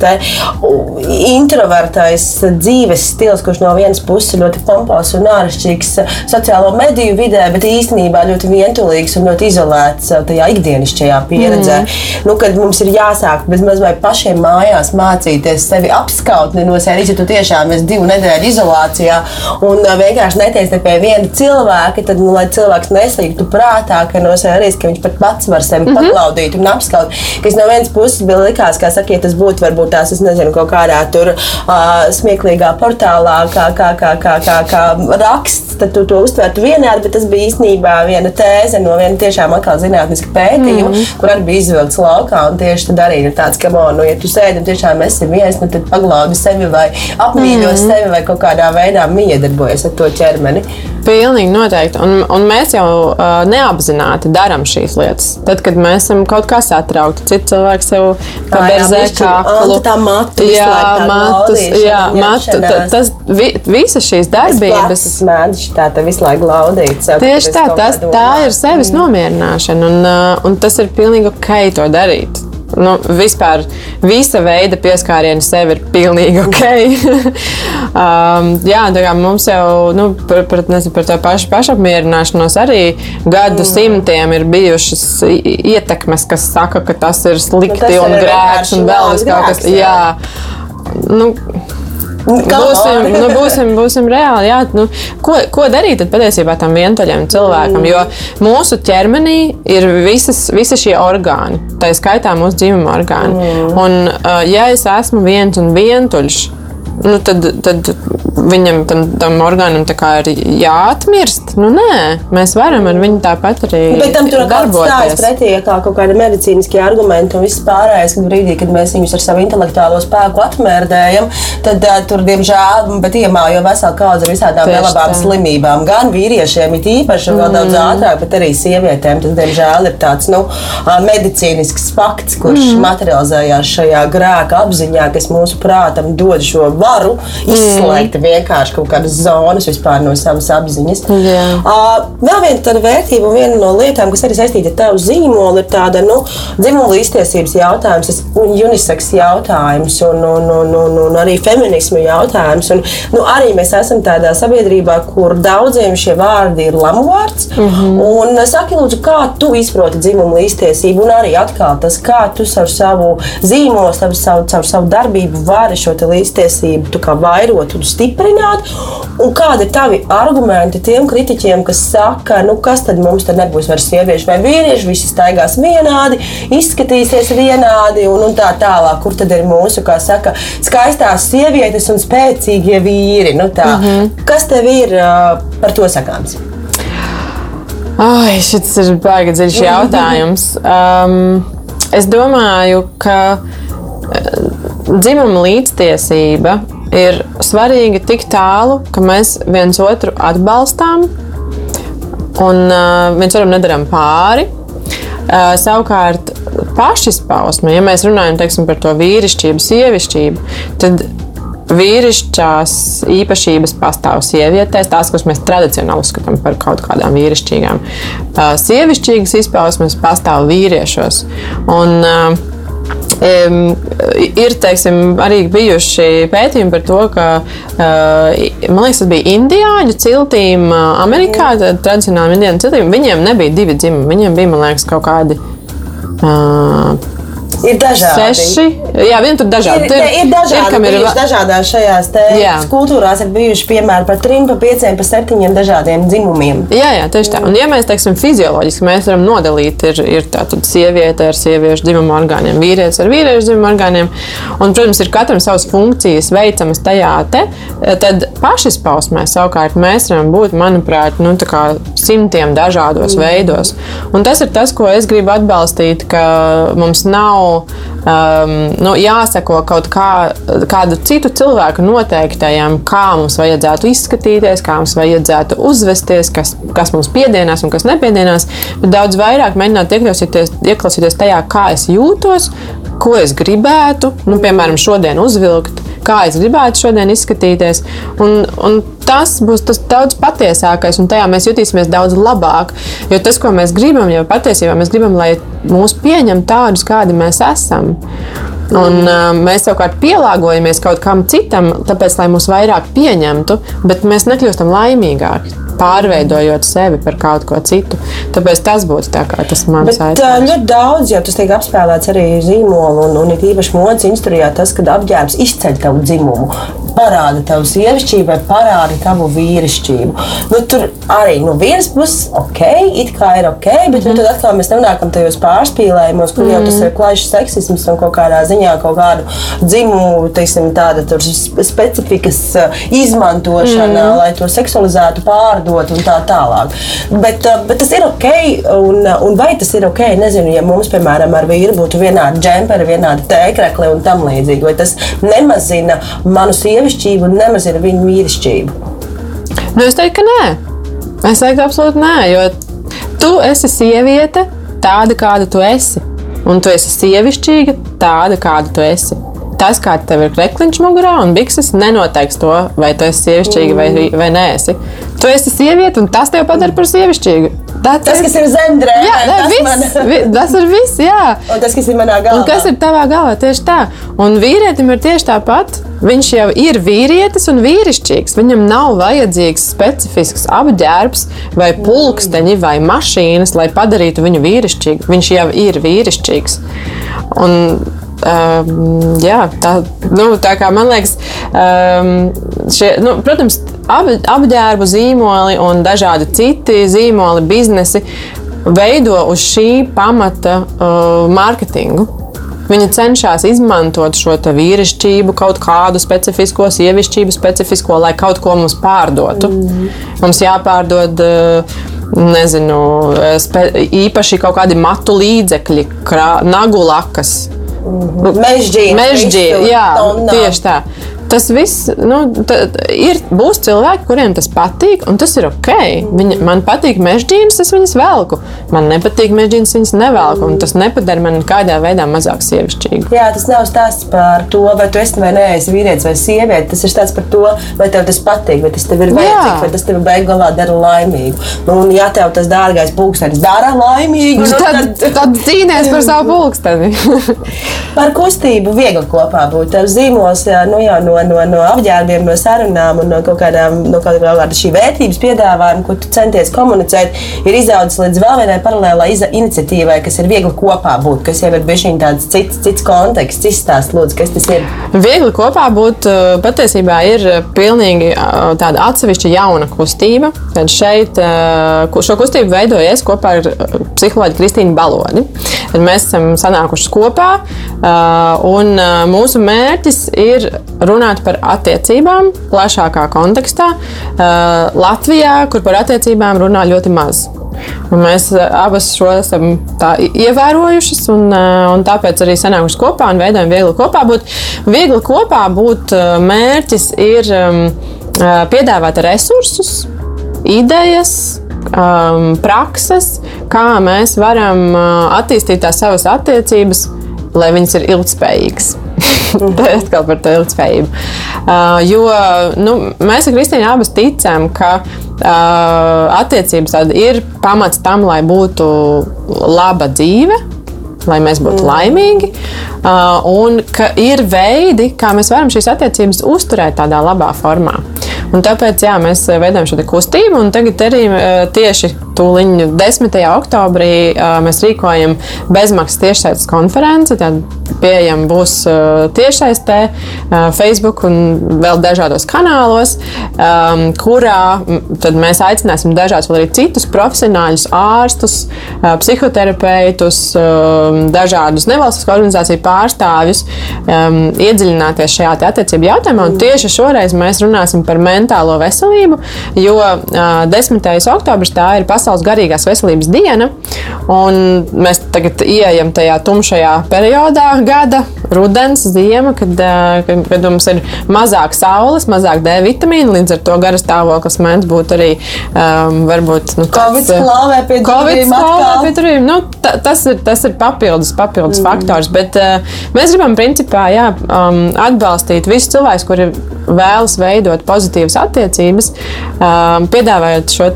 introvertais dzīves stils, kurš no vienas puses ir ļoti pompos un āršķirīgs sociālo mediju vidē, bet īstenībā ļoti vientulīgs un ļoti izolēts tajā ikdienišķajā pieredzē. Mm. Nu, kad mums ir jāsāk bez maz vai pašiem mājās mācīties sevi apskaut no sērijas, ja tu tiešām esi divu nedēļu izolācijā un vienkārši netiec pie viena cilvēka, tad, nu, lai cilvēks neslīgtu prātā, ka no sērijas, ka viņš pat pats var sevi mm -hmm. paklaudīt un apskaut, kas no vienas puses bija likās, kā saka, ja tas būtu varbūt tās, es nezinu, kaut kādā tur uh, smieklīgā portālā, kā, kā, kā, kā, kā, kā raksts, tad tu to uztvertu vienādi, bet tas bija īstenībā viena tēze no viena tiešām atkal zinātniska pētījuma, mm -hmm. kur arī bija izvilkts laukā, un tieši tad arī ir tāds, ka come on, nu, ja tu sēdi un tiešām esi viens, nu, tad paglaudi sevi vai apmīļo mm. sevi vai kaut kādā veidā miedarbojas ar to ķermeni. Pilnīgi noteikti. Un, un mēs jau uh, neapzināti darām šīs lietas. Tad, kad mēs esam kaut kā satraukti, cits cilvēks jau paberzē kāklu. Tā matu, jā, matus, jā, matu. Tas, vi, visas šīs darbības. Tas mēdz tā te visu laiku laudīt. Sev, Tieši tā, tas, tā ir sevis mm. nomierināšana. Un, uh, un tas ir pilnīgi ok to darīt nu, vispār visa veida pieskārieni sev ir pilnīgi ok. [laughs] um, jā, tā kā mums jau nu, par, par, nezinu, par to pašu pašapmierināšanos arī gadu mm. simtiem ir bijušas ietekmes, kas saka, ka tas ir slikti nu, tas un grēks un vēl kaut kas. Jā. Nu, Būsim, nu, būsim, būsim reāli. Jā, nu, ko, ko darīt patiesībā tam vientuļam cilvēkam? Jo mūsu ķermenī ir visas, visi šie orgāni, tā skaitā mūsu dzimuma orgāni. Mm. Un, uh, ja es esmu viens un vientuļš, nu, tad, tad viņam tam, tam orgānam ir jāatmirst. Nu, nē, mēs varam ar viņu tāpat arī. Bet tam tur darbojas pretī kā kaut kāda medicīniska argumenta un viss pārējais, kad brīdī, kad mēs viņus ar savu intelektuālo spēku atmērdējam, tad uh, tur, diemžēl, bet iemājo veselu kaudzi ar visādām nelabām slimībām. Gan vīriešiem ir īpaši, vēl mm. daudz ātrāk, bet arī sievietēm. Tas, diemžēl, ir tāds nu, medicīnisks fakts, kurš mm. materializējās šajā grēka apziņā, kas mūsu prātam dod šo varu izslēgt mm. vienkārši kaut kādas zonas vispār no savas apziņas. Yeah. Uh, vēl viena tāda vērtība un viena no lietām, kas arī saistīta ar tavu zīmolu, ir tāda nu, dzimuma līdztiesības jautājums un uniseks jautājums un, un, un, un, un arī feminismu jautājums. Un, nu, arī mēs esam tādā sabiedrībā, kur daudziem šie vārdi ir lamu vārds. Mm -hmm. Un saki, lūdzu, kā tu izproti dzimumu līdztiesību un arī atkal tas, kā tu savu, savu zīmolu, savu, savu, savu, savu darbību vari šo līdztiesību attīstību vairot un stiprināt. Un kādi ir tavi argumenti tiem kritiķiem, kas saka, nu, kas tad mums tad nebūs vairs sieviešu vai vīriešu, visi staigās vienādi, izskatīsies vienādi un, un tā tālāk. Kur tad ir mūsu, kā saka, skaistās sievietes un spēcīgie vīri? Nu, tā. mm -hmm. Kas tev ir uh, par to sakāms? Ai, šis ir baigi dziļš [laughs] jautājums. Um, es domāju, ka dzimuma līdztiesība ir svarīga tik tālu, ka mēs viens otru atbalstām un viens otram nedaram pāri. Savukārt, pašizpausme, ja mēs runājam teiksim, par to vīrišķību, sievišķību, tad vīrišķās īpašības pastāv sievietēs, tās, kuras mēs tradicionāli uzskatām par kaut kādām vīrišķīgām. Sievišķīgas izpausmes pastāv vīriešos. Un, uh, ir teiksim, arī bijuši pētījumi par to, ka man liekas, tas bija indiāņu ciltīm Amerikā, tradicionāli indiāņu ciltīm. Viņiem nebija divi dzimumi, viņiem bija, man liekas, kaut kādi. Uh, Ir dažādi. seši. Jā, vien tur dažādi. Ir, ne, ir dažādi, ir, ir dažādās šajās kultūrās, ir bijuši piemēri par trim, pa pieciem, pa septiņiem dažādiem dzimumiem. Jā, jā, tieši tā. Un, ja mēs teiksim, fizioloģiski mēs varam nodalīt, ir, ir tāda sieviete ar sieviešu dzimumu orgāniem, vīrietis ar vīriešu dzimumu orgāniem, un, protams, ir katram savas funkcijas veicamas tajā te, tad pašizpausmē savukārt mēs varam būt, manuprāt, nu, simtiem dažādos veidos. Un tas ir tas, ko es gribu atbalstīt, ka mums nav um, nu, jāsako kaut kā, kādu citu cilvēku noteiktajam, kā mums vajadzētu izskatīties, kā mums vajadzētu uzvesties, kas, kas mums piedienās un kas nepiedienās. Bet daudz vairāk mēģināt ieklausīties, ieklausīties tajā, kā es jūtos, ko es gribētu, nu, piemēram, šodien uzvilkt, kā es gribētu šodien izskatīties. Un, un tas būs tas daudz patiesākais, un tajā mēs jutīsimies daudz labāk. Jo tas, ko mēs gribam, jau patiesībā mēs gribam, lai mūs pieņem tādus, kādi mēs esam. Un, uh, mēs savukārt pielāgojamies kaut kam citam, tāpēc, lai mūs vairāk pieņemtu, bet mēs nekļūstam laimīgāki. Pārveidojot sevi par kaut ko citu. Tāpēc tas būtu tā kā tas mans aicinājums. ļoti daudz, jo tas tiek apspēlēts arī zīmolu, un, un it īpaši modes industrijā, tas, kad apģērbs izceļ tavu dzimumu, parāda tavu sievišķību vai parāda tavu vīrišķību. Nu, tur arī no vienas puses ok, it kā ir ok, bet mm. nu, tad atkal mēs nonākam tajos pārspīlējumos, kur mm. jau tas ir klajš seksisms un kaut kādā ziņā kaut kādu dzimumu, teiksim, tāda specifikas ā, izmantošana, mm. lai to seksualizētu, pārdot un tā tālāk. Bet, ā, bet tas ir ok, un, un vai tas ir ok, nezinu, ja mums, piemēram, ar vīru būtu vienādi džemperi, vienādi tēkrekli un tam līdzīgi, vai tas nemazina manu sievišķību un nemazina viņu vīrišķību. Nu, es teiktu, ka nē. Es teiktu, absolūti nē, jo tu esi sieviete tāda, kāda tu esi. Un tu esi sievišķīga tāda, kāda tu esi. Tas, kā tev ir krekliņš mugurā un bikses, nenoteiks to, vai tu esi sievišķīga vai, vai nē. Esi. Tu esi sieviete, un tas tev padara par sievišķīgu. That's Tas, it. kas ir zemdrē, Jā, nē, tas, viss, man, vi, tas ir viss. Jā. un tas, kas ir manā galvā. Un kas ir tavā galvā? Tieši tā. Un vīrietim ir tieši tāpat. Viņš jau ir vīrietis un vīrišķīgs. Viņam nav vajadzīgs specifisks apģērbs, vai pulksteņi, vai mašīnas, lai padarītu viņu vīrišķīgu. Viņš jau ir vīrišķīgs. Un, um, jā, tā, nu, tā kā man liekas, um, šie, nu, protams, ab, apģērbu zīmoli un dažādi citi zīmoli, biznesi veido uz šī pamata uh, mārketingu. Viņi cenšas izmantot šo vīrišķību, kaut kādu specifisko, sievišķību, specifisko, lai kaut ko mums pārdotu. Mm. Mums jāpārdod. uh, Nezinu, spe, īpaši kaut kādi matu līdzekļi, krā, nagu lakas, Mežģīna. Mežģīna, jā, tieši tā. Tas viss nu, ir. Būs cilvēki, kuriem tas patīk, un tas ir ok. Viņa, man patīk mežģīnas, es viņas velku. Man nepatīk mežģīnas, viņas nevelku. un Tas nepadara mani kādā veidā mazāk sievišķīgu. Jā, tas nav stāsts par to, vai tu esi vai nē, esi vīrietis vai sieviete. Tas ir stāsts par to, vai tev tas patīk, vai tas tev ir vajadzīgs, vai tas tev beigās dara laimīgu. Un, ja tev tas dārgais pulkstenis dara laimīgu, nu, Tad, tad cīnīties par savu pulksteni. [laughs] Par kustību viegli kopā būt. Tev zīmos nu, jau no, no, no apģērbiem, no sarunām un no kaut kādām no kaut kāda šī vērtības piedāvājuma, ko tu centies komunicēt, ir izaudzis līdz vēl vienai paralēlai iniciatīvai, kas ir viegli kopā būt, kas jau ir bijis tāds cits, cits konteksts, izstāst, lūdzu, kas tas ir. Viegli kopā būt uh, patiesībā ir pilnīgi uh, tāda atsevišķa jauna kustība. Tad šeit uh, šo kustību veidoju es kopā ar psiholoģiju Kristīnu Baloni. Tad mēs esam sanākuši kopā, un mūsu mērķis ir runāt par attiecībām plašākā kontekstā. Uh, Latvijā, kur par attiecībām runā ļoti maz. Un mēs uh, abas šo esam ievērojušas, un, uh, un tāpēc arī sanākuši kopā un veidojam viegli kopā būt. Viegli kopā būt mērķis ir uh, piedāvāt resursus, idejas, um, prakses, kā mēs varam attīstīt tās savas attiecības, lai viņas ir ilgspējīgas. [laughs] Atkal par to ilgspējību. Uh, jo nu, mēs ar Kristīnu abas ticam, ka uh, attiecības ir pamats tam, lai būtu laba dzīve, lai mēs būtu laimīgi. Uh, un ka ir veidi, kā mēs varam šīs attiecības uzturēt tādā labā formā. Un tāpēc jā, mēs veidojam šo kustību, un tagad arī uh, tieši tūlīt 10. oktobrī mēs rīkojam bezmaksas tiešsaistes konferenci. Tad pieejama būs tiešsaistē, Facebook un vēl dažādos kanālos, kurā mēs aicināsim dažādus vēl arī citus profesionāļus, ārstus, psihoterapeitus, dažādus nevalstisko organizāciju pārstāvjus iedziļināties šajā attiecību jautājumā. Un tieši šoreiz mēs runāsim par mentālo veselību, jo 10. oktobris tā ir Pasaules garīgās veselības diena. Mēs tagad ieejam tajā tumšajā periodā, gada, rudens, ziema, kad, kad, kad mums ir mazāk saules, mazāk D vitamīna. Līdz ar to garas stāvoklis mēdz būt arī um, varbūt nu, Covid slāvē pie durvīm. Pie durvīm. Nu, ta, tas, ir, tas ir papildus, papildus mm. faktors. Bet uh, mēs gribam principā jā, um, atbalstīt visus cilvēkus, kuri vēlas veidot pozitīvas attiecības, um, piedāvājot šo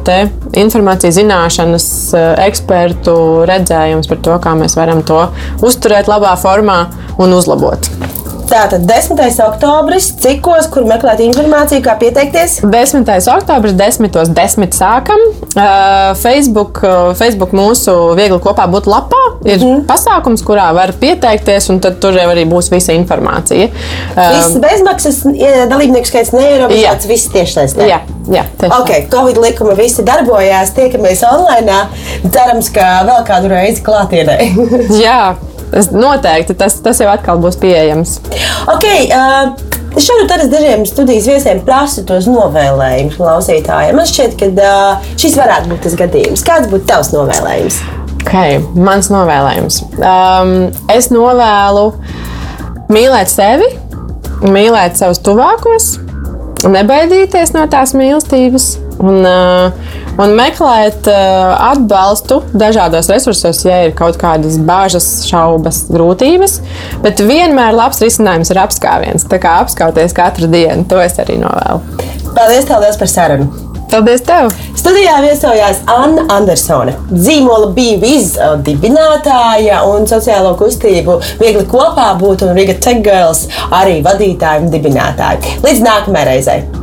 informāciju, zināšanas, uh, ekspertu redzējumus par to, kā mēs varam to uzturēt labā formā un uzlabot. Tātad 10. oktobris, cikos, kur meklēt informāciju, kā pieteikties? 10. oktobris, 10. 10. sākam. Facebook, Facebook mūsu viegli kopā būt lapā ir mm. pasākums, kurā var pieteikties, un tur arī būs visa informācija. Viss bezmaksas dalībnieku skaits neierobežots, viss tiešsaistē. Jā, jā tieši ok, Covid likumi visi darbojās, tiekamies online. Cerams, ka vēl kādu reizi klātienē. [laughs] jā. Tas noteikti tas, tas jau atkal būs pieejams. Okay, uh... Šādi arī dažiem studijas viesiem prasa tos novēlējumus klausītājiem. Man šķiet, ka uh, šis varētu būt tas gadījums. Kāds būtu tavs novēlējums? Okay, mans novēlējums. Um, es novēlu mīlēt sevi, mīlēt savus tuvākos, nebaidīties no tās mīlestības un, uh, un meklēt uh, atbalstu dažādos resursos, ja ir kaut kādas bāžas, šaubas, grūtības. Bet vienmēr labs risinājums ir apskāviens. Tā kā apskauties katru dienu, to es arī novēlu. Paldies, tev par sarunu! Paldies tev! Studijā viesojās Anna Andersone, dzīmola bija vizdibinātāja un sociālo kustību viegli kopā būt un Riga Tech Girls arī vadītāja un dibinātāja. Līdz nākamajai reizei!